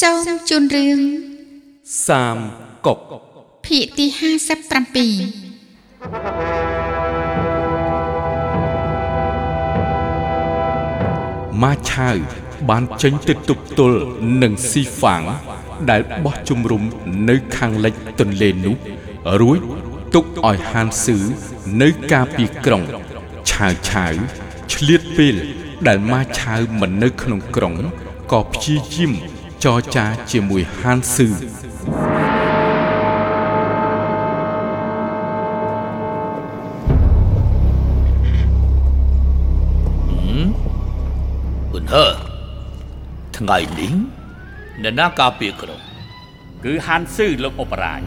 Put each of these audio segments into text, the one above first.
សូមជូនរឿងសាមកុកភាគទី57ម៉ាឆាវបានចេញទៅទប់ទល់នឹងស៊ីហ្វាង ដែលបោះជំរុំនៅខាងលិចទន្លេនោះរួចទុកឲ្យហានស៊ឺនៅការពីក្រុងឆាវឆាវឆ្លៀតពេលដែលម៉ាឆាវមិននៅក្នុងក្រុងក៏ព្យាយាម ចរចាជាមួយហានស៊ឺគុណហើថ្ងៃនេះអ្នកណាការពារក្រុងគឺហានស៊ឺលោកអបរាជ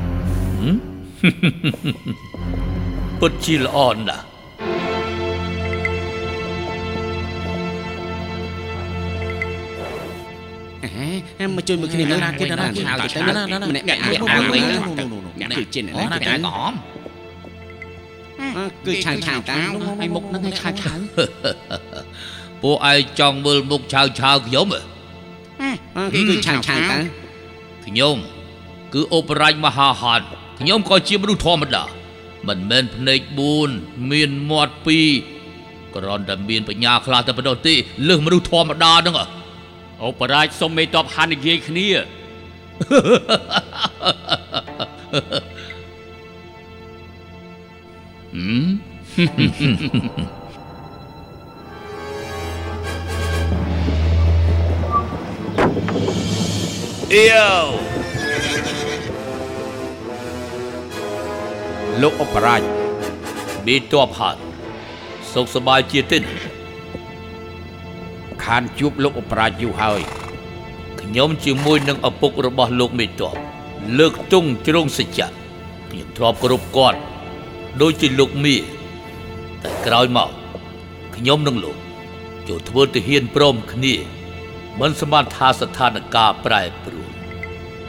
ពិតជាល្អណាស់ មកជួយមួយគ្នាណាណាគេណាណាឆាវទៅណាណាម្នាក់អ្នកអាវិញអ្នកគឺចិនណាគេក្រហមគឺឆាវឆាវតាឲ្យមុខហ្នឹងឲ្យឆាវឆាវពួកឯងចង់មើលមុខឆាវឆាវខ្ញុំហ៎គេគឺឆាវឆាវតាខ្ញុំគឺអបរាជមហាហានខ្ញុំក៏ជាមនុស្សធម្មតាមិនមែនភ្នែក4មានមាត់2គ្រាន់តែមានបញ្ញាខ្លះតែប៉ុណ្ណោះទេលើសមនុស្សធម្មតាហ្នឹងហ៎ អបរាជសុំមេតបហាននិយាយគ្នាអៀវលោកអបរាជមានតបហាត់សុខសប្បាយជាទេ ខានជួបលោកអបរាជយូរហើយខ្ញុំជាមួយនឹងឪពុករបស់លោកមេតបលើកទង់ជ្រងសច្ចៈខ្ញុំធ្លាប់គោរពគាត់ដូចជាលោកមីតែក្រោយមកខ្ញុំនឹងលោកចូលធ្វើទាហានព្រមគ្នាមិនសមត្ថថាស្ថានភាពប្រែប្រួល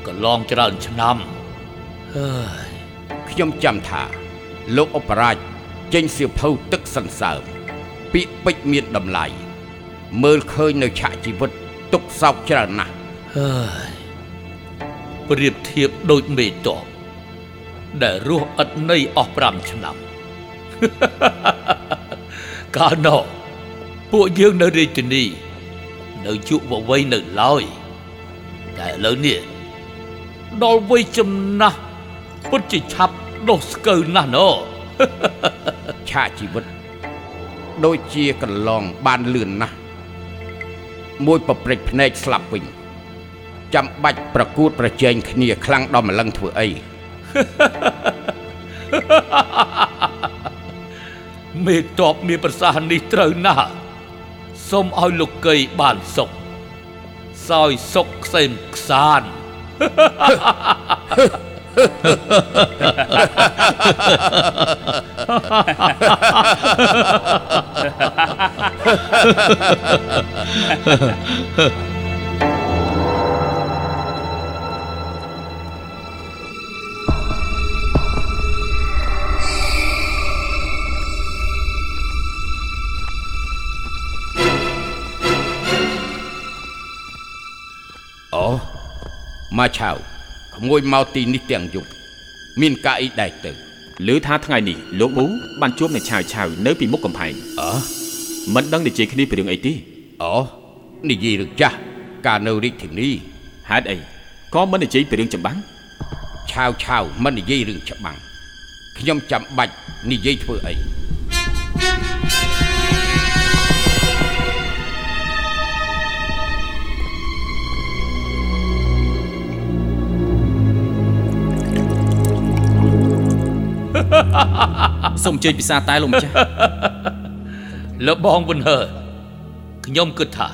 កន្លងច្រើនឆ្នាំហើយខ្ញុំចាំថា លោកអបរាជចេញសៀវភៅទឹកសន្សើមពាក្យពេចន៍មានតម្លៃ មើលឃើញនៅឆាកជីវិតទុកសោកច្រើនណាស់ហើយប្រៀបធៀបដូចមេតបដែលរស់ឥតន័យអស់5ឆ្នាំកាលនោះពួកយើងនៅរាជធានីនៅជក់វវ័យនៅឡើយតែឥឡូវនេះដល់វ័យចំណាស់ពិតជាឆាប់ដុះស្កើណាស់ណោឆាកជីវិតដូចជាកន្លងបានលឿនណាស់ មួយប្រព្រឹត្តភ្នែកស្លាប់វិញចាំបាច់ប្រកួតប្រជែងគ្នាខ្លាំងដល់ម្លឹងធ្វើអីមេតបមានប្រសាសន៍នេះត្រូវណាស់សូមឲ្យលោកកៃបានសុខសោយសុខខ្សែមខ្សាន អូ មកឆាវក្មួយមកទីនេះទាំងយប់មានការអីដែរទៅឮថាថ្ងៃនេះលោកមូបានជួបអ្នកឆាវឆាវនៅពីមុខកំផែងអើមិនដឹងនិយាយគ្នាពីរឿងអីទេអូនិយាយរឿងចាស់កាលនៅរាជធានីហេតុអីក៏មិននិយាយពីរឿងចម្បាំងឆាវឆាវមិននិយាយរឿងច្បាំងខ្ញុំចាំបាច់និយាយធ្វើអី សូមអញ្ជើញពិសាតែលោកម្ចាស់លបងវិនហើខ្ញុំគិតថា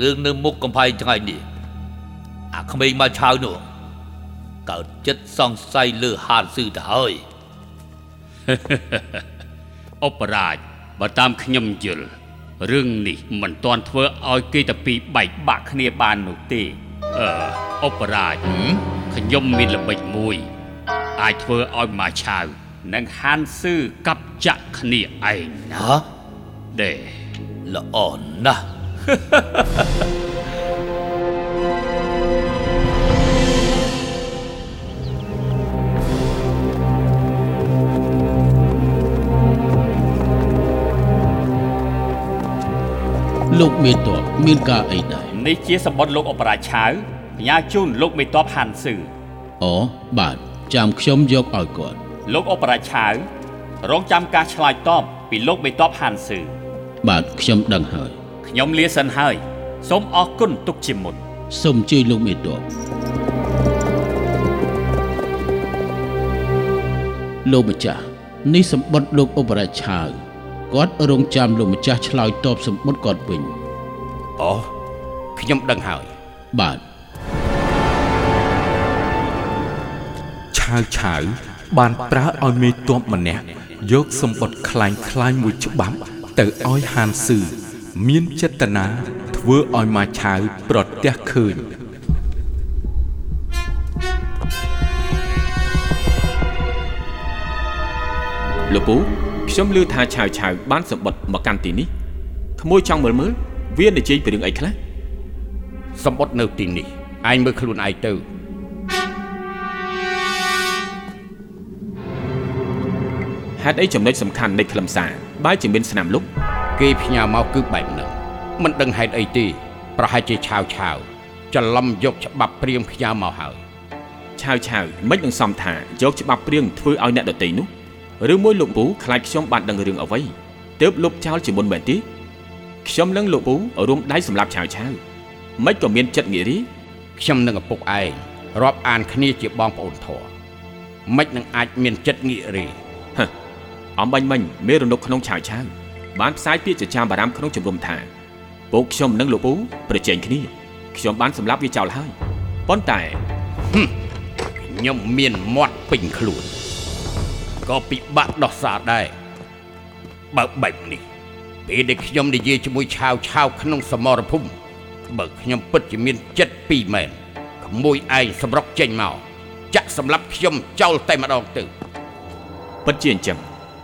រឿងនៅមុខកំផែងថ្ងៃនេះអាក្មេងមកឆាវនោះកើតចិត្តសង្ស័យលើហានស៊ឺទៅហើយអបរាជបើតាមខ្ញុំយល់រឿងនេះមិនទាន់ធ្វើឲ្យគេតាពីរបែកបាក់គ្នាបាននោះទេអឺអបរាជខ្ញុំមានល្បិចមួយ អាចធ្វើឲ្យមកឆាវ និងហានស៊ឺកັບចាក់គ្នាឯងណាដេល្អណាស់លោកមេតបមានការអីដែរនេះជាសម្បត្តិលោកអបរាឆៅកញ្ញាជូនលោកមេតបហានស៊ឺអូបាទចាំខ្ញុំយកឲ្យគាត់ លោកអបរាឆាវរងចាំការឆ្លើយតបពីលោកមេតបហាន់ស៊ឺបាទខ្ញុំដឹងហើយខ្ញុំលាសិនហើយសូមអរគុណទុកជាមុនសូមជួយលោកមេតបលោកម្ចាស់នេះសម្បត្តិលោកឧបរាជឆាវគាត់រងចាំលោកម្ចាស់ឆ្លើយតបសម្បត្តិគាត់វិញអូខ្ញុំដឹងហើយបាទឆាវឆាវ បានប្រើឲ្យមេតបម្នាក់យកសម្បត្តិคล้ายคล้ายមួយច្បាប់ទៅឲ្យហានស៊ឺមានចេតនាធ្វើឲ្យម៉ាឆាវប្រទះឃើញ លោកពូខ្ញុំឮថាឆាវឆាវបានសម្បត្តិមកកាន់ទីនេះក្មួយចង់មើលមើលវានិយាយពីរឿងអីខ្លះ សម្បត្តិនៅទីនេះឯងមើលខ្លួនឯងទៅ ហេតុអីចំណុចសំខាន់នៃខ្លឹមសារបែរជាមានស្នាមលុបគេផ្ញើមកគឺបែបហ្នឹងមិនដឹងហេតុអីទេប្រហែលជាឆាវឆាវច្រឡំយកច្បាប់ព្រាមផ្ញើមកហើយឆាវឆាវមិននឹងសំថាយកច្បាប់ព្រៀងធ្វើឲ្យអ្នកដតីនោះឬមួយលោកពូខ្លាចខ្ញុំបានដឹងរឿងអ្វីទើបលុបចោលជាមុនមែនទេខ្ញុំនឹងលោកពូរួមដៃសម្រាប់ឆាវឆាវមិនក៏មានចិត្តងារីខ្ញុំនឹងឪពុកឯងរាប់អានគ្នាជាបងប្អូនធរមិននឹងអាចមានចិត្តងាករេហឹ អំបាញ់មិញមេរនុកក្នុងឆាវឆាវបានផ្សាយពាក្យចចាមបារាមក្នុងជំរំថាពួកខ្ញុំនិងលោកពូប្រជែងគ្នាខ្ញុំបានសម្លាប់វាចោលហើយប៉ុន្តែខ្ញុំមានមាត់ពេញខ្លួនក៏ពិបាកដោះសារដែរបើបែបនេះពេលដែលខ្ញុំនិយាយជាមួយឆាវឆាវក្នុងសមរភូមិបើខ្ញុំពិតជាមានចិត្តពីរមែនក្មួយឯងសម្រុកចេញមកចាក់សម្លាប់ខ្ញុំចោលតែម្ដងទៅពិតជាអញ្ចឹង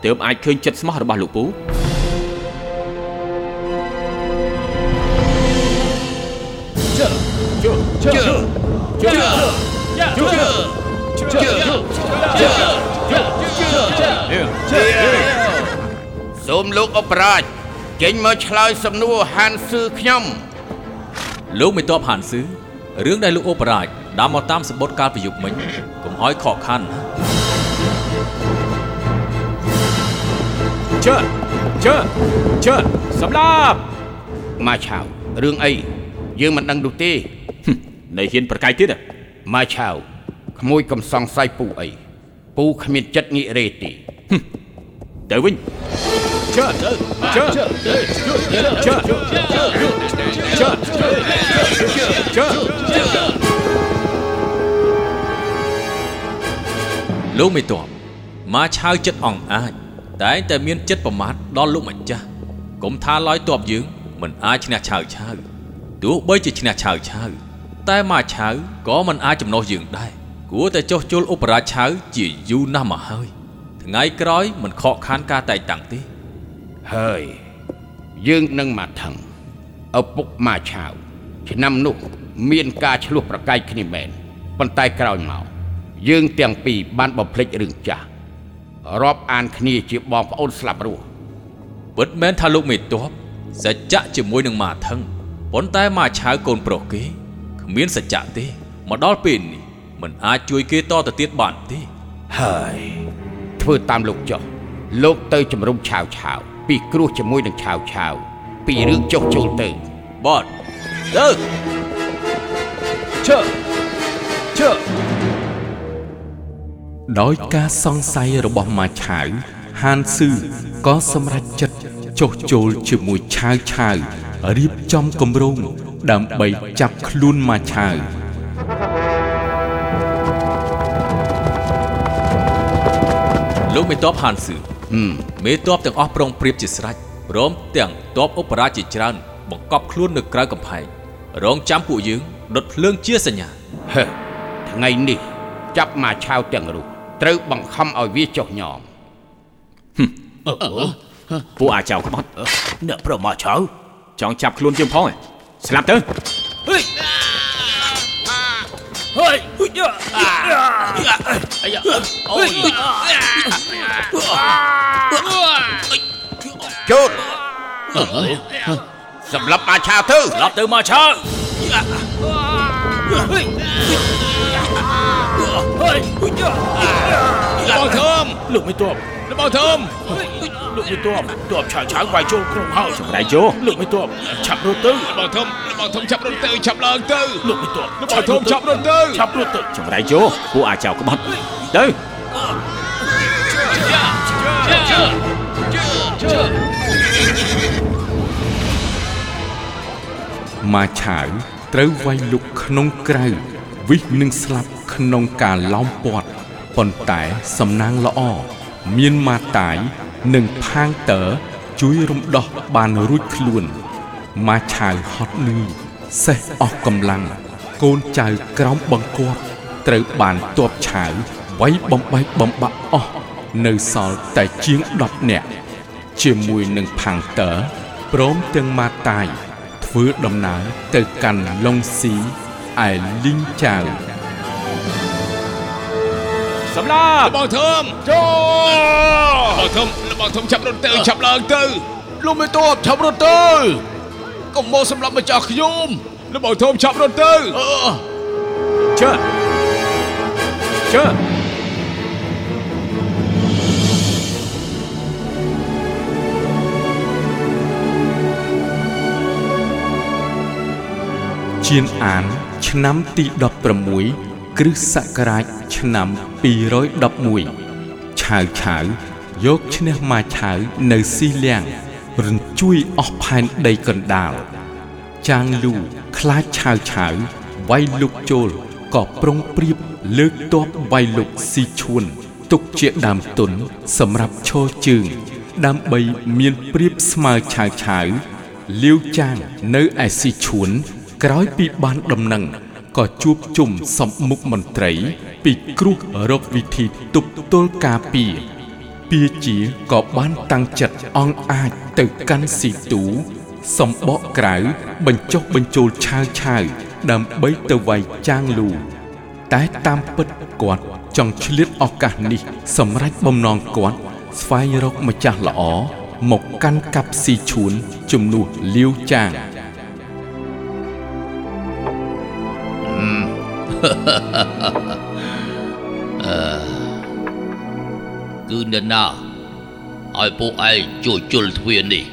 ទើបអាចឃើញចិត្តស្មោះរបស់លោកពូសូមលោកអបរាជចេញមកឆ្លើយសំណួរហានស៊ឺខ្ញុំលោកមេតបហានស៊ឺរឿងដែលលោកអូបរាជដើមមកតាមសម្បត្តិកាលប្រយុទ្ធមិញកុំឲ្យខកខានណា ជើជើជើសម្លាប់មកឆាវរឿងអីយើងមិនដឹងនោះទេនៅហ៊ានប្រកែកទៀតមកឆាវក្មួយកំសង្ស័យពូអីពូគ្មានចិត្តងាករេទេទៅវិញជើជើជើជើជើជើលោកមេតបមកឆាវចិត្តអង្អាច តែងតែមានចិត្តប្រមាថដល់លោកម្ចាស់កុំថាឡើយតបយើងមិនអាចឈ្នះឆាវឆាវទោះបីជាឈ្នះឆាវឆាវតែមកឆាវក៏មិនអាចចំណោះយើងដែរគួរតែចុះជុលឧបរាជឆាវជាយូរណាស់មកហើយថ្ងៃក្រោយមិនខកខានការតែងតាំងទេហើយយើងនឹងមកថឹងឪពុកមកឆាវឆ្នាំនោះមានការឆ្លោះប្រកែកគ្នាមែនប៉ុន្តែក្រោយមកយើងទាំងពីរបានបំភ្លេចរឿងចាស់ រាប់អានគ្នាជាបងប្អូនស្លាប់រស់ពិតមែនថាលោកមេតបសច្ចៈជាមួយនឹងម៉ាថឹងប៉ុន្តែម៉ាឆាវកូនប្រុសគេគ្មានសច្ចៈទេមកដល់ពេលនេះមិនអាចជួយគេតទៅទៀតបានទេហើយធ្វើតាមលោកចុះលោកទៅជំរុំឆាវឆាវពីគ្រោះជាមួយនឹងឆាវឆាវពីរឿងចុះចូលទៅបតទៅជើជើ ដោយការសង្ស័យរបស់ម៉ាឆាវហានស៊ឺក៏សម្រេចចិត្តចុះចូលជាមួយឆាវឆាវរៀបចំគម្រោងដើម្បីចាប់ខ្លួនម៉ាឆាវលោកមេតបហានស៊ឺហឹមមេតបទាំងអស់ប្រុងប្រៀបជាស្រេចព្រមទាំងតបឧបរាជជាច្រើន បង្កប់ខ្លួននៅក្រៅកំផែងរងចាំពួកយើងដុតភ្លើងជាសញ្ញាហេថ្ងៃនេះចាប់មកឆាវទាំងរូប ត្រូវបង្ខំឲ្យវាចុះញោមពួកអាចៅក្បត់អ្នកប្រមាឆៅចង់ចាប់ខ្លួនយើងផងឯងស្លាប់ទៅចូលសម្រាប់អាឆាទៅស្លាប់ទៅមកឆើបងធំ លោកមិនទប់បងធំលោកមិនទប់ទប់ឆៅឆៅវាយចូលក្នុងហើយសម្ដេចយោលោកមិនទប់ឆាប់រត់ទៅបងធំបងធំឆាប់រត់ទៅឆាប់ឡើងទៅលោកមិនទប់បងធំឆាប់រត់ទៅឆាប់រត់ទៅសម្ដេចយោពួកអាចៅក្បត់ទៅម៉ាឆាវត្រូវវាយលុកក្នុងក្រៅវិសនឹងស្លាប់ក្នុងការឡោមព័ទ្ធ ប៉ុន្តែសំណាងល្អមានម៉ាតាយនិងផាងតើជួយរំដោះបានរួចខ្លួនម៉ាឆាវហត់នឿយសេះអស់កម្លាំងកូនចៅក្រោមបង្គាប់ត្រូវបានទ័ពឆាវវាយបំបែកបំបាក់អស់នៅសល់តែជាង10នាក់ជាមួយនឹងផាងតើព្រមទាំងម៉ាតាយធ្វើដំណើរទៅកាន់ឡុងស៊ីឯលីងចៅ សម្លាប់បងធំចូលបងធំបងធំឆាប់រត់ទៅឆាប់ឡើងទៅលោកមិនទប់ឆាប់រត់ទៅកុំមកសម្រាប់ម្ចាស់ខ្ញុំលោកបងធំឆាប់រត់ទៅជើជើជៀនអាន ឆ្នាំទី16 គ្រិស្តសករាជឆ្នាំ211ឆាវឆាវយកឈ្នះម៉ាឆាវនៅស៊ីលៀងរញ្ជួយអស់ផែនដីកណ្ដាលចាងលូខ្លាចឆាវឆាវវាយលុកចូលក៏ប្រុងប្រៀបលើកទ័ពវាយលុកស៊ីឈួន ទុកជាដើមទុនសម្រាប់ឈរជើង ដើម្បីមានប្រៀបស្មើឆាវឆាវលាវចាងនៅឯស៊ីឈួន ក្រោយពីបានដំណឹង ក៏ជួបជុំសំមុខមន្ត្រី ពីគ្រោះរកវិធីទប់ទល់ការពារពាជាក៏បានតាំងចិត្តអង្អាចទៅកាន់ស៊ីទូសំបកក្រៅបញ្ចុះបញ្ចូលឆាវឆាវដើម្បីទៅវាយចាងលូតែតាមពិតគាត់ចង់ឆ្លៀតឱកាសនេះសម្រេចបំណងគាត់ស្វែងរកម្ចាស់ល្អមកកាន់កាប់ស៊ីឈួនជំនួសលាវចាង គឺអ្នកណាឲ្យពួកឯងជួយជុលទ្វារនេះ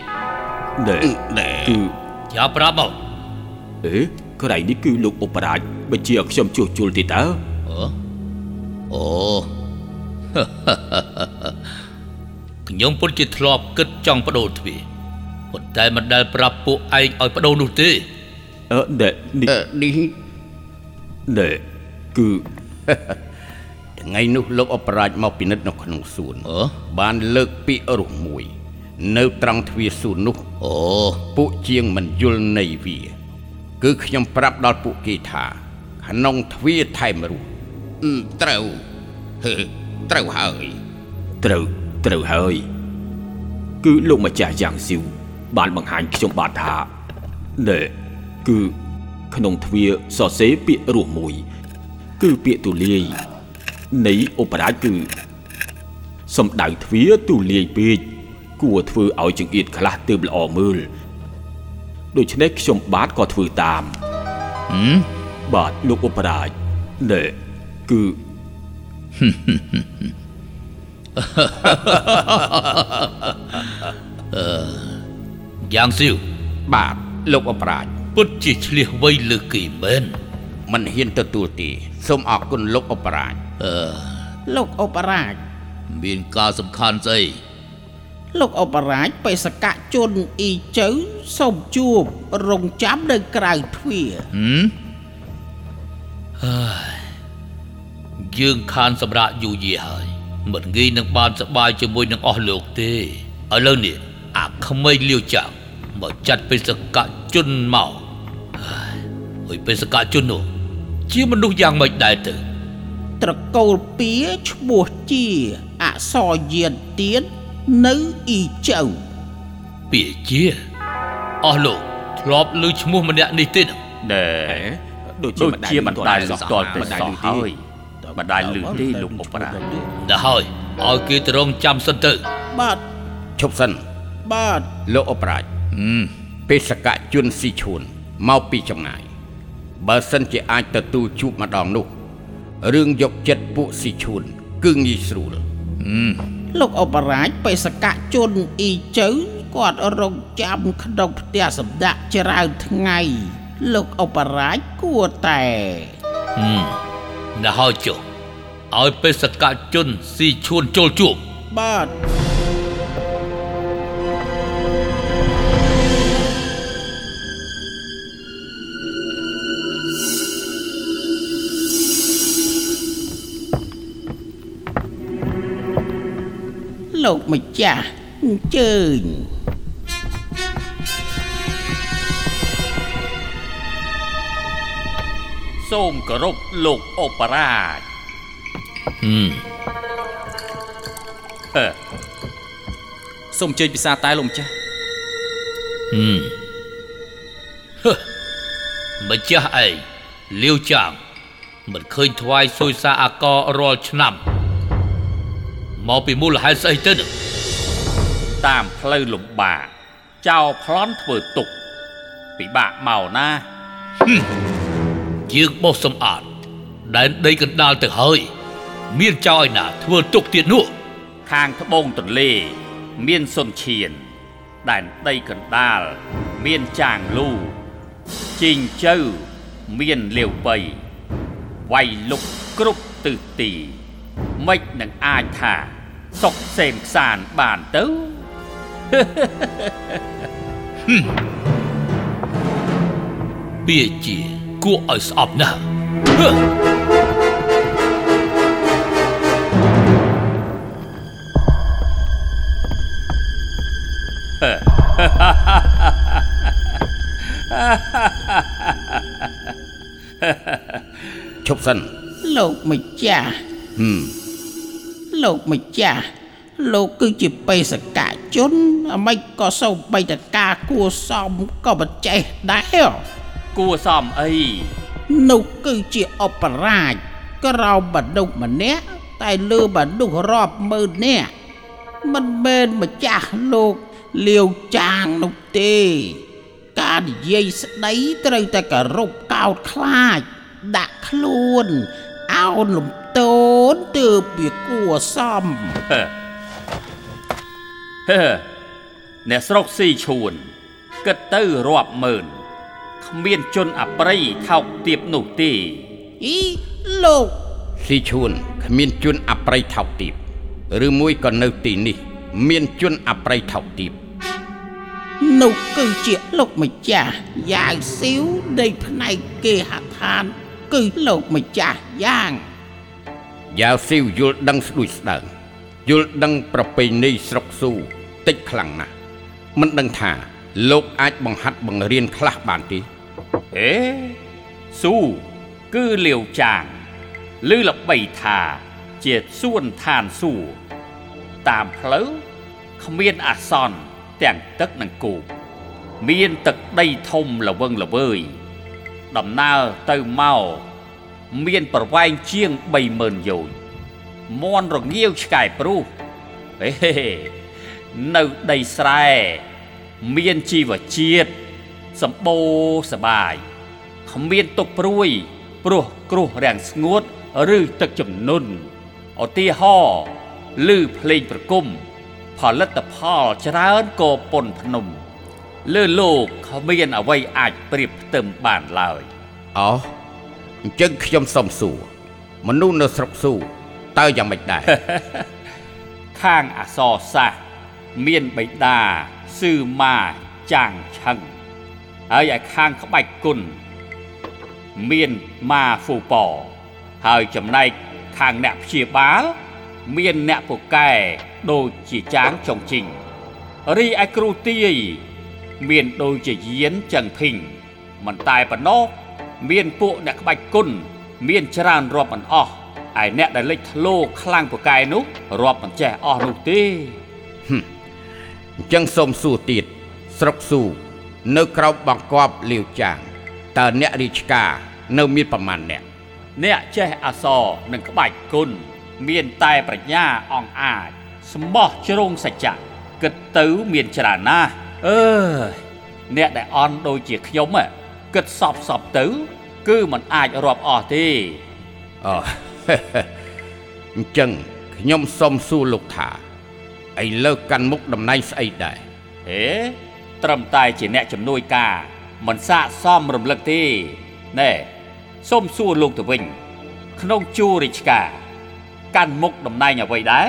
ណែគឺចាប់ប្រាប់មកអេក្រៃនេះគឺលោកឧបរាជបញ្ជាឲ្យខ្ញុំជួសជុលទីតើអឺអូខ្ញុំពុតជាធ្លាប់គិតចង់បដូរទ្វារប៉ុន្តែមិនដែលប្រាប់ពួកឯងឲ្យបដូរនោះទេអឺណែនេះ អឺនេះណែគឺថ្ងៃនោះលោកអបរាជមកពិនិត្យនៅក្នុងសួនអឺបានលើកពាក្យរស់មួយ នៅត្រង់ទ្វារសួននោះអូពួកជាងមិនយល់នៃវា គឺខ្ញុំប្រាប់ដល់ពួកគេថាក្នុងទ្វារថែមរស់អឺត្រូវហឺត្រូវហើយត្រូវត្រូវហើយ គឺលោកម្ចាស់យ៉ាងស៊ីវបានបង្ហាញខ្ញុំបាទថាណែគឺ ក្នុងទ្វារសរសេរពាក្យរស់មួយ គឺពាក្យទូលាយនៃឧបរាជគឺសំដៅទ្វារទូលាយពេកគួរធ្វើឲ្យចង្អៀតខ្លះទើបល្អមើលដូច្នេះខ្ញុំបាទក៏ធ្វើតាមហឹមបាទលោកឧបរាជណែគឺយ៉ាងស៊ីវបាទលោកអបរាជ ពុតជាឆ្លៀសវៃលើគេមែនមិនហ៊ានទទួលទេសូមអរគុណលោកអបរាជអឺលោកអបរាជមានការសំខាន់ស្អីលោកអបរាជបេសកជនអ៊ីចៅសូមជួបរងចាំនៅក្រៅទ្វារហឹមហើយយើងខានសម្រាប់យូរយារហើយមិនងាយនឹងបានសប្បាយជាមួយនឹងអស់លោកទេឥឡូវនេះអាក្មេងលាវចាំងមកចាត់បេសកជនមក ហើយអុយបេសកជននោះជាមនុស្សយ៉ាងម៉េចដែរទៅត្រកូលពៀឈ្មោះជាអក្សរយានទៀតនៅអ៊ីចៅពាជាអស់លោកធ្លាប់ឮឈ្មោះម្នាក់នេះទេណាណែដូចដូចជាជាមិនមិនដាដាច់ច់សោះសោះតតលលទៅទៅសោះសោះហើហើយយមិនដាច់លឺទេលោកឧបរាជដល់ហើយឲ្យគេទៅរងចាំសិនទៅ បាទឈប់សិនបាទលោកអបរាជហឹមបេសកជនស៊ីឈួនមកពីចម្ងាយ បើសិនជាអាចទទួលជួបម្ដងនោះរឿងយកចិត្តពួកស៊ីឈួនគឺងាយស្រួលលោកអបរាជបេសកជនអ៊ីជើគាត់រងចាំក្នុងផ្ទះសម្ដាក់ច្រើនថ្ងៃលោកអបរាជគួរតែណែហើយចុះឲ្យបេសកជនស៊ីឈួនចូលជួបបាទ លោកម្ចាស់អញ្ជើញសូមគោរពលោកអបរាជហឹមអឺសូមអញ្ជើញពិសាតែលោកម្ចាស់ហឹមហឺម្ចាស់អីលាវចាងមិនឃើញថ្វាយសុយសាអាកររាល់ឆ្នាំ មកពីមូលហេតុស្អីទៅនឹងតាមផ្លូវលំបាកចោលប្លន់ធ្វើទុកពិបាកមកណាយើងបោះសម្អាតដែនដីកណ្ដាលទៅហើយ មានចោលឯណាធ្វើទុកទៀតនោះខាងត្បូងទន្លេ មានសុនឈៀនដែនដីកណ្ដាល មានចាងលូជីងជើមានលាវបីវាយលុកគ្រប់ទិសទី មិននឹងអាចថាសុកសេមខ្សានបានទៅបៀជាគួរឲ្យស្អប់ណាស់ហឺឈប់សិនលោកម្ចាស់ហឹម លោកម្ចាស់លោកគឺជាបេសកជនអ្មិនក៏សូម្បីតការគួសមក៏មិនចេះដែរគួសមអីនោះគឺជាអបរាជក្រោមមនុស្សម្នាក់តែលើមនុស្សរាប់ម៉ឺននាក់មិនមែនម្ចាស់លោកលាវចាងនោះទេ ការនិយាយស្ដីត្រូវតែគោរពកោតខ្លាចដាក់ខ្លួនអោនលំ ទោនទើបវាគួសមហឺហឺអ្នកស្រុកស៊ីឈួនគិតទៅរាប់ម៉ឺនគ្មានជនអប្រិយថោកទាបនោះទេអីលោកស៊ីឈួនគ្មានជនអប្រ័យថោកទាបឬមួយក៏នៅទីនេះ មានជនអប្រ័យថោកទាបនោះគឺជាលោកម្ចាស់យ៉ាវស៊ីវនៃផ្នែកគេហដ្ឋាន គឺលោកម្ចាស់យ៉ាង យ៉ាវស៊ីវយល់ដឹងស្ដួយស្ដើងយល់ដឹងប្រពៃណីស្រុកស៊ូតិចខ្លាំងណាស់មិនដឹងថា លោកអាចបង្ហាត់បង្រៀនខ្លះបានទេអេស៊ូគឺលាវចាងឬល្បីថាជាសួនឋានសួគ៌តាមផ្លូវគ្មានអាសន្នទាំងទឹកនិងគោកមានទឹកដីធំល្វឹងល្វើយ ដំណើរទៅមក មានប្រវែងជាង30000យោជន៍មន់រងាវឆ្កែព្រុសហេហេនៅដីស្រែមានជីវជាតិសម្បូរសបាយគ្មានទុកព្រួយព្រោះគ្រោះរាំងស្ងួតឬទឹកជំនន់ឧទាហរណ៍ឬភ្លេងប្រគំផលិតផលច្រើនក៏ប៉ុនភ្នំលើលោកគ្មានអ្វីអាចប្រៀបផ្ទឹមបានឡើយអោ អញ្ចឹងខ្ញុំសុំសួរមនុស្សនៅស្រុកស៊ូតើយ៉ាងម៉េចដែរខាងអសរសាស្ត្រមានបិតាសឺម៉ាចាងឆឹងហើយឯខាងក្បាច់គុណមានម៉ាហ្វូប៉ហើយចំណែកខាងអ្នកព្យាបាល មានអ្នកពូកែដូចជាចាងចុងជីងរីឯគ្រូទាយមានដូចជាយានចឹងភីងមិនតែប៉ុណ្ណោះ មានពួកអ្នកក្បាច់គុណមានច្រើនរាប់មិនអស់ឯអ្នកដែលលេចធ្លោខ្លាំងពូកែនោះរាប់មិនចេះអស់នោះទេអញ្ចឹងសូមសួរទៀតស្រុកស៊ូនៅក្រោមបង្គាប់លាវចាងតើអ្នករាជការនៅមានប្រមាណអ្នកអ្នកចេះអក្សរនិងក្បាច់គុណមានតែប្រាជ្ញាអង្អាចសម្បោះជ្រុងសច្ចៈគិតទៅមានច្រើនណាស់អើយអ្នកដែលអន់ដូចជាខ្ញុំហ៎ គិតសពសពទៅ គឺมันអាចរាប់អស់ទេអូអញ្ចឹងខ្ញុំសុំសួរលោកថាឥឡូវកាន់មុខតំណែងស្អីដែរហេត្រឹមតែជាអ្នកជំនួយការមិនស័កសមរំលឹកទេណែសូមសួរលោកទៅវិញ ក្នុងជួររាជការកាន់មុខតំណែងអ្វីដែរ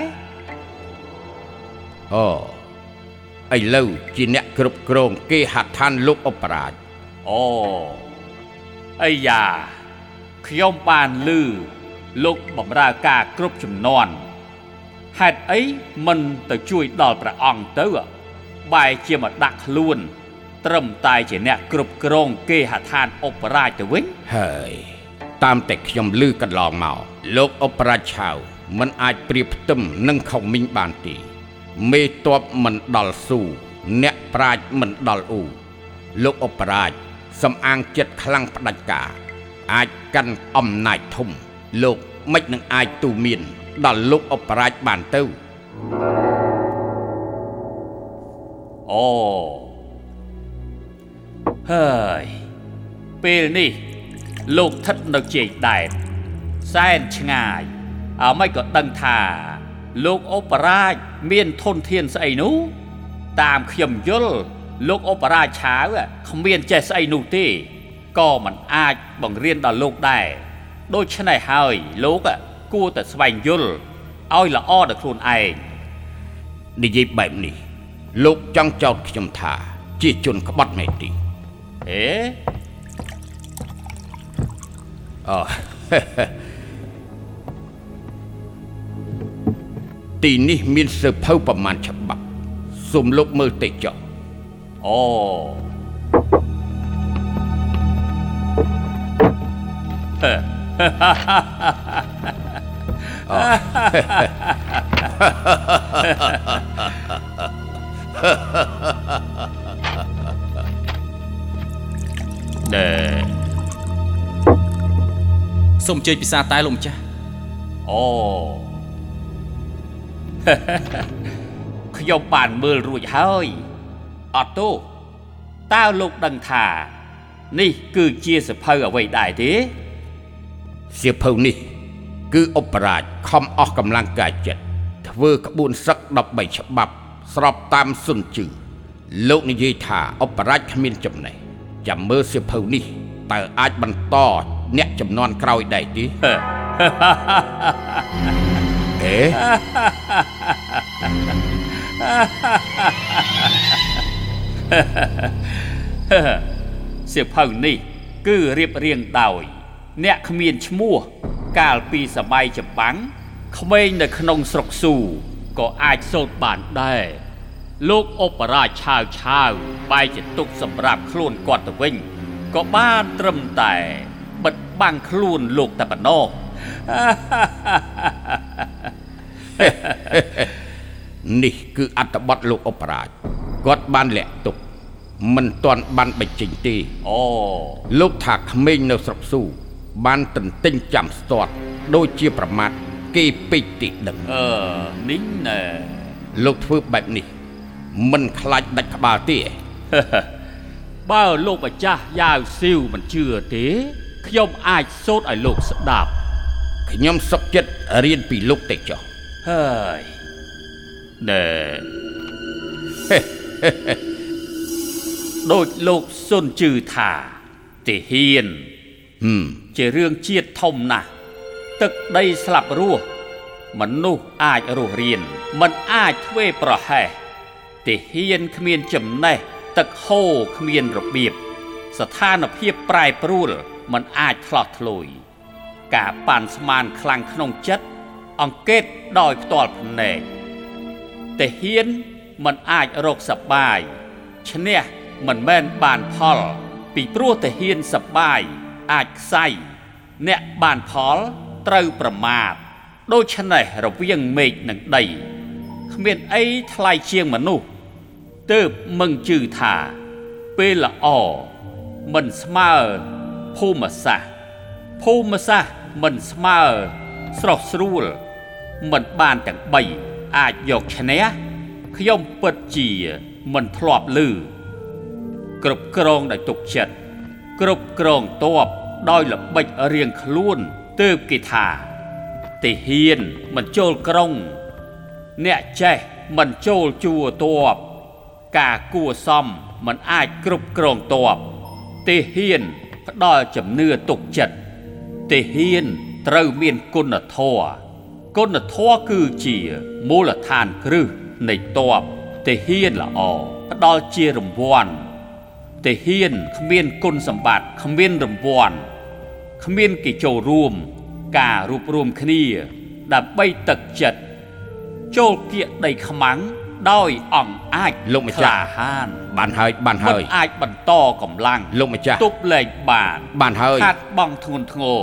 អូឥឡូវជាអ្នកគ្រប់គ្រងគេហដ្ឋានលោកអបរាជ អូអាយ៉ាខ្ញុំបានឮលោកបំរើការគ្រប់ចំនួនហេតុអីមិនទៅជួយដល់ព្រះអង្គទៅបែរជាមកដាក់ខ្លួន ត្រឹមតែជាអ្នកគ្រប់គ្រងគេហដ្ឋានអបរាជទៅវិញហើយតាមតែខ្ញុំឮកន្លងមកលោកអបរាជឆាវមិនអាចប្រៀបផ្ទឹមនឹងខុំមីងបានទេមេតបមិនដល់ស៊ូអ្នកប្រាជ្ញមិនដល់អ៊ូលោកអបរាជ សំអាងចិត្តខ្លាំងផ្ដាច់ការ អាចកាន់អំណាចធំ លោកមិននឹងអាចទូមានដល់លោកអបរាជបានទៅអូហើយពេលនេះ លោកស្ថិតនៅជ័យដែនសែនឆ្ងាយអើមិនក៏ដឹងថា លោកអបរាជមានធនធានស្អីនោះតាមខ្ញុំយល់ លោកអបរាជឆាវគ្មានចេះស្អីនោះទេក៏មិនអាចបង្រៀនដល់លោកដែរដូច្នេះហើយលោកគួរតែស្វែងយល់ឲ្យល្អដល់ខ្លួនឯងនិយាយបែបនេះ លោកចង់ចោទខ្ញុំថា ជាជនក្បត់មែនទេហេអូទីនេះមានសៀវភៅប្រមាណច្បាប់សូមលោកមើលតិចចុះ អូណែសូមអញ្ជើញពិសាតែលោកម្ចាស់អូខ្ញុំបានមើលរួចហើយ អត់ទោសតើលោកដឹងថា នេះគឺជាសភៅអ្វីដែរទេសៀវភៅនេះ គឺអបរាជខំអស់កម្លាំងកាយចិត្តធ្វើក្បួនសឹក13ច្បាប់ ស្របតាមសុនជឺលោកនិយាយថាអបរាជគ្មានចំណេះចាំមើលសៀវភៅនេះតើអាចបន្តអ្នកចំនួនក្រោយដែរទេអេ សៀវភៅនេះគឺរៀបរៀងដោយ អ្នកគ្មានឈ្មោះ កាលពីសម័យចម្បាំងក្មេងនៅក្នុងស្រុកស៊ូក៏អាចសូត្របានដែរលោកអបរាជឆាវឆាវបែរជាទុកសម្រាប់ខ្លួនគាត់ទៅវិញក៏បានត្រឹមតែបិទបាំងខ្លួនលោកតែប៉ុណ្ណោះនេះគឺអត្តបទលោកអបរាជ គាត់បានលាក់ទុកមិនទាន់បានបញ្ចេញទេអូលោកថាក្មេងនៅស្រុកស៊ូបានទន្ទិញចាំស្ទាត់ដូចជាប្រមាថគេពេកទីដឹងអឺនេះណែលោកធ្វើបែបនេះ មិនខ្លាចដាច់ក្បាលទេបើលោកម្ចាស់យ៉ាវស៊ីវមិនជឿទេ ខ្ញុំអាចសូត្រឲ្យលោកស្ដាប់ខ្ញុំសុកចិត្តរៀនពីលោកទេចុះហើយណែ ដូចលោកសុនជឺថាទាហានហឹមជារឿងជាតិធំណាស់ទឹកដីស្លាប់រស់មនុស្សអាចរស់រៀនមិនអាចធ្វើប្រហែសទាហានគ្មានចំណេះទឹកហូរគ្មានរបៀបស្ថានភាពប្រែប្រួលមិនអាចឆ្លោះឆ្លួយ ការប៉ាន់ស្មានខ្លាំងក្នុងចិត្តអង្កេតដោយផ្ទាល់ភ្នែកទាហាន មិនអាចរកសប្បាយឈ្នះមិនមែនបានផល ពីព្រោះទាហានសប្បាយអាចខ្សៃអ្នកបានផលត្រូវប្រមាទដូច្នេះរវាងមេឃនិងដីគ្មានអីថ្លៃជាងមនុស្សទើបមឹងជឿថា ពេលល្អមិនស្មើភូមិសាស្ត្រភូមិសាស្ត្រមិនស្មើស្រស់ស្រួលមិនបានទាំង3អាចយកឈ្នះ ខ្ញុំពិតជាមិនធ្លាប់ឮគ្រប់គ្រងដោយទុកចិត្តគ្រប់គ្រងតបដោយល្បិចរៀងខ្លួនទើបគេថាទាហានមិនចូលក្រុង អ្នកចេះមិនចូលជួតបការគួសមមិនអាចគ្រប់គ្រងតបទាហានផ្ដល់ជំនឿទុកចិត្តទាហានត្រូវមានគុណធម៌គុណធម៌គឺជាមូលដ្ឋានគ្រឹះ នៃតបទាហានល្អផ្ដល់ជារង្វាន់ទាហានគ្មានគុណសម្បត្តិគ្មានរង្វាន់គ្មានគេចូលរួមការរួបរวมគ្នាដើម្បីទឹកចិត្តចូលគៀកដីខ្មាំងដោយអង្គអាចលោកម្ចាស់ក្លាហានបានហើយបានហើយមិនអាចបន្តកម្លាំងលោកម្ចាស់ទប់លែងបានបានហើយខាត់បងធ្ងន់ធ្ងរ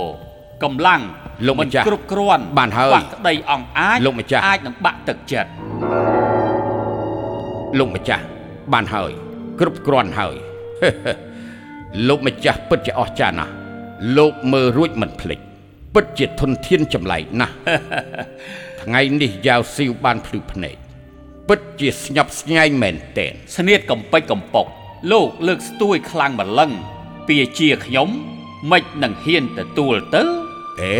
កម្លាំងលោកម្ចាស់គ្រប់គ្រាន់បានហើយខ្វះក្តីអង្គអាចលោកម្ចាស់អាចនឹងបាក់ទឹកចិត្ត លោកម្ចាស់បានហើយ គ្រប់គ្រាន់ហើយលោកម្ចាស់ពិតជាអស្ចារ្យណាស់លោកមើលរួចមិនភ្លេចពិតជាធនធានចម្លែកណាស់ថ្ងៃនេះយ៉ាវស៊ីវបានភ្លឺភ្នែកពិតជាស្ញប់ស្ញែងមែនទែនស្នៀតកំពេចកំប៉ុកលោកលើកស្ទួយខ្លាំងម្លឹងពីជាខ្ញុំមិននឹងហ៊ានទទួលទៅអេ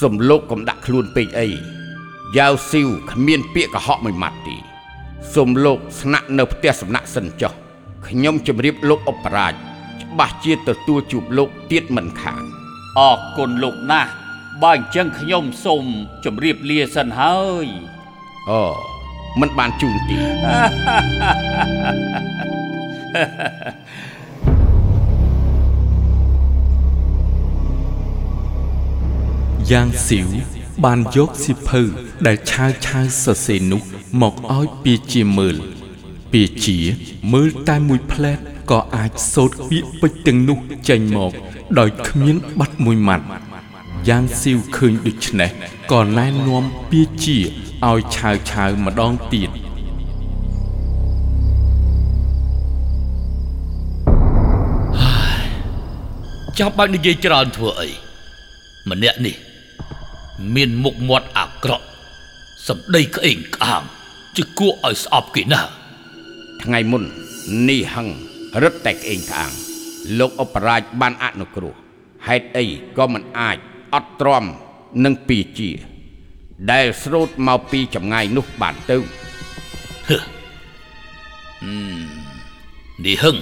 សំលោកកុំដាក់ខ្លួនពេកអីយ៉ាវស៊ីវគ្មានពាក្យកុហកមួយម៉ាត់ទេ សំលោកស្នាក់នៅផ្ទះសំណាក់សិនចុះខ្ញុំជម្រាបលោកអបរាជច្បាស់ជាទទួលជួបលោកទៀតមិនខានអរគុណលោកណាស់បើអញ្ចឹងខ្ញុំសូមជម្រាបលាសិនហើយអូមិនបានជូនទេយ៉ាងស៊ីវ បានយកសិភៅដែលឆាវឆាវសរសេរនោះមកឲ្យពាជាមើលពាជាមើលតែមួយផ្លែតក៏អាចសូត្រពាក្យពេចន៍ទាំងនោះចេញមក ដោយគ្មានបាត់មួយម៉ាត់យ៉ាងស៊ីវឃើញដូច្នេះក៏ណែនាំពាជាឲ្យឆាវឆាវម្ដងទៀតចាំបាច់និយាយច្រើនធ្វើអីម្នាក់នេះ មានមុខមាត់អាក្រក់សម្ដីក្អេងក្អាងជាគួរឲ្យស្អប់គេណាស់ថ្ងៃមុននេះហឹងរឹតតែក្អេងក្អាង លោកអបរាជបានអនុគ្រោះហេតុអីក៏មិនអាចអត់ទ្រាំនឹងពីជា ដែលស្រូតមកពីចម្ងាយនោះបានទៅនេះហឹង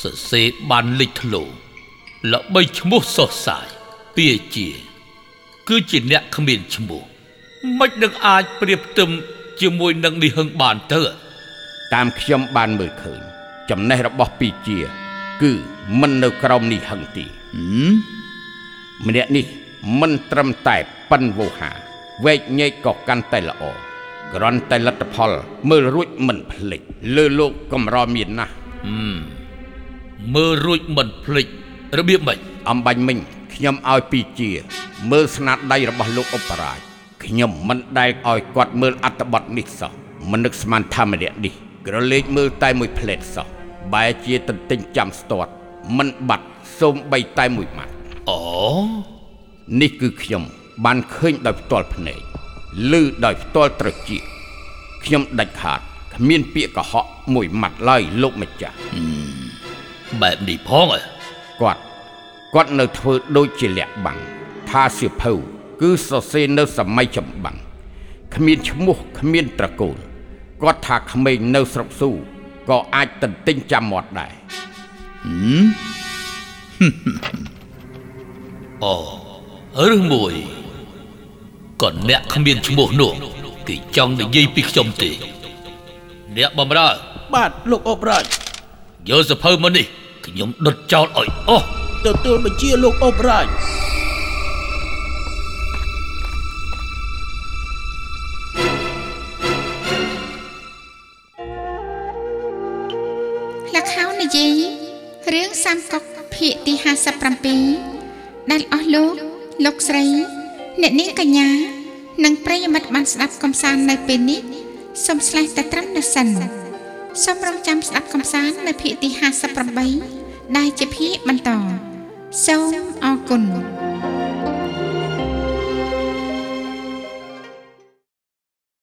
សរសេរបានលេចធ្លោល្បីឈ្មោះសោះសាយពាជា គឺជាអ្នកគ្មានឈ្មោះមិននឹងអាចប្រៀបផ្ទឹមជាមួយនឹងនេះហឹងបានទៅតាមខ្ញុំបានមើលឃើញចំណេះរបស់ពីជា គឺមិននៅក្រោមនេះហឹងទេម្នាក់នេះមិនត្រឹមតែប៉ិនវោហាវែកញែកក៏កាន់តែល្អគ្រាន់តែលទ្ធផល មើលរួចមិនភ្លេចលើលោកកំរមានណាស់មើលរួចមិនភ្លេចរបៀបម៉េចអំបញ្ញមិញ ខ្ញុំឲ្យពីជា មើលស្នាដៃរបស់លោកអបរាជខ្ញុំមិនដែលឲ្យគាត់មើលអត្ថបទនេះសោះមិននឹកស្មានថាម្នាក់នេះក្រឡេកមើលតែមួយផ្លែតសោះបែរជាទន្ទិញចាំស្ទាត់មិនបាត់សូមបីតែមួយម៉ាត់អូនេះគឺខ្ញុំ បានឃើញដោយផ្ទាល់ភ្នែកឮដោយផ្ទាល់ត្រចៀកខ្ញុំដាច់ខាតគ្មានពាក្យកុហកមួយម៉ាត់ឡើយលោកម្ចាស់បែបនេះផងអើគាត់ គាត់នៅធ្វើដូចជាលាក់បាំងថាសៀវភៅគឺសរសេរនៅសម័យចម្បាំងគ្មានឈ្មោះគ្មានត្រកូលគាត់ថាក្មេងនៅស្រុកស៊ូក៏អាចទន្ទិញចាំមាត់ដែរអូឬមួយក៏អ្នកគ្មានឈ្មោះនោះគេចង់និយាយពីខ្ញុំទេ អ្នកបំរើ បាទលោកអបរាជយកសភៅមកនេះខ្ញុំដុតចោលឲ្យអស់ ទទួលបញ្ជាលោកអបរាជលខោនិយាយរឿងសាមកុកភាគទី57ដែលអស់លោកលោកស្រី អ្នកនាងកញ្ញា និងប្រិយមិត្តបានស្ដាប់កំសាន្តនៅពេលនេះសូមឆ្លេះតែត្រឹមនេះសិនសូមរងចាំស្ដាប់កំសាន្តនៅភាគទី58ដែលជាភាគបន្ត សូមអរគុណ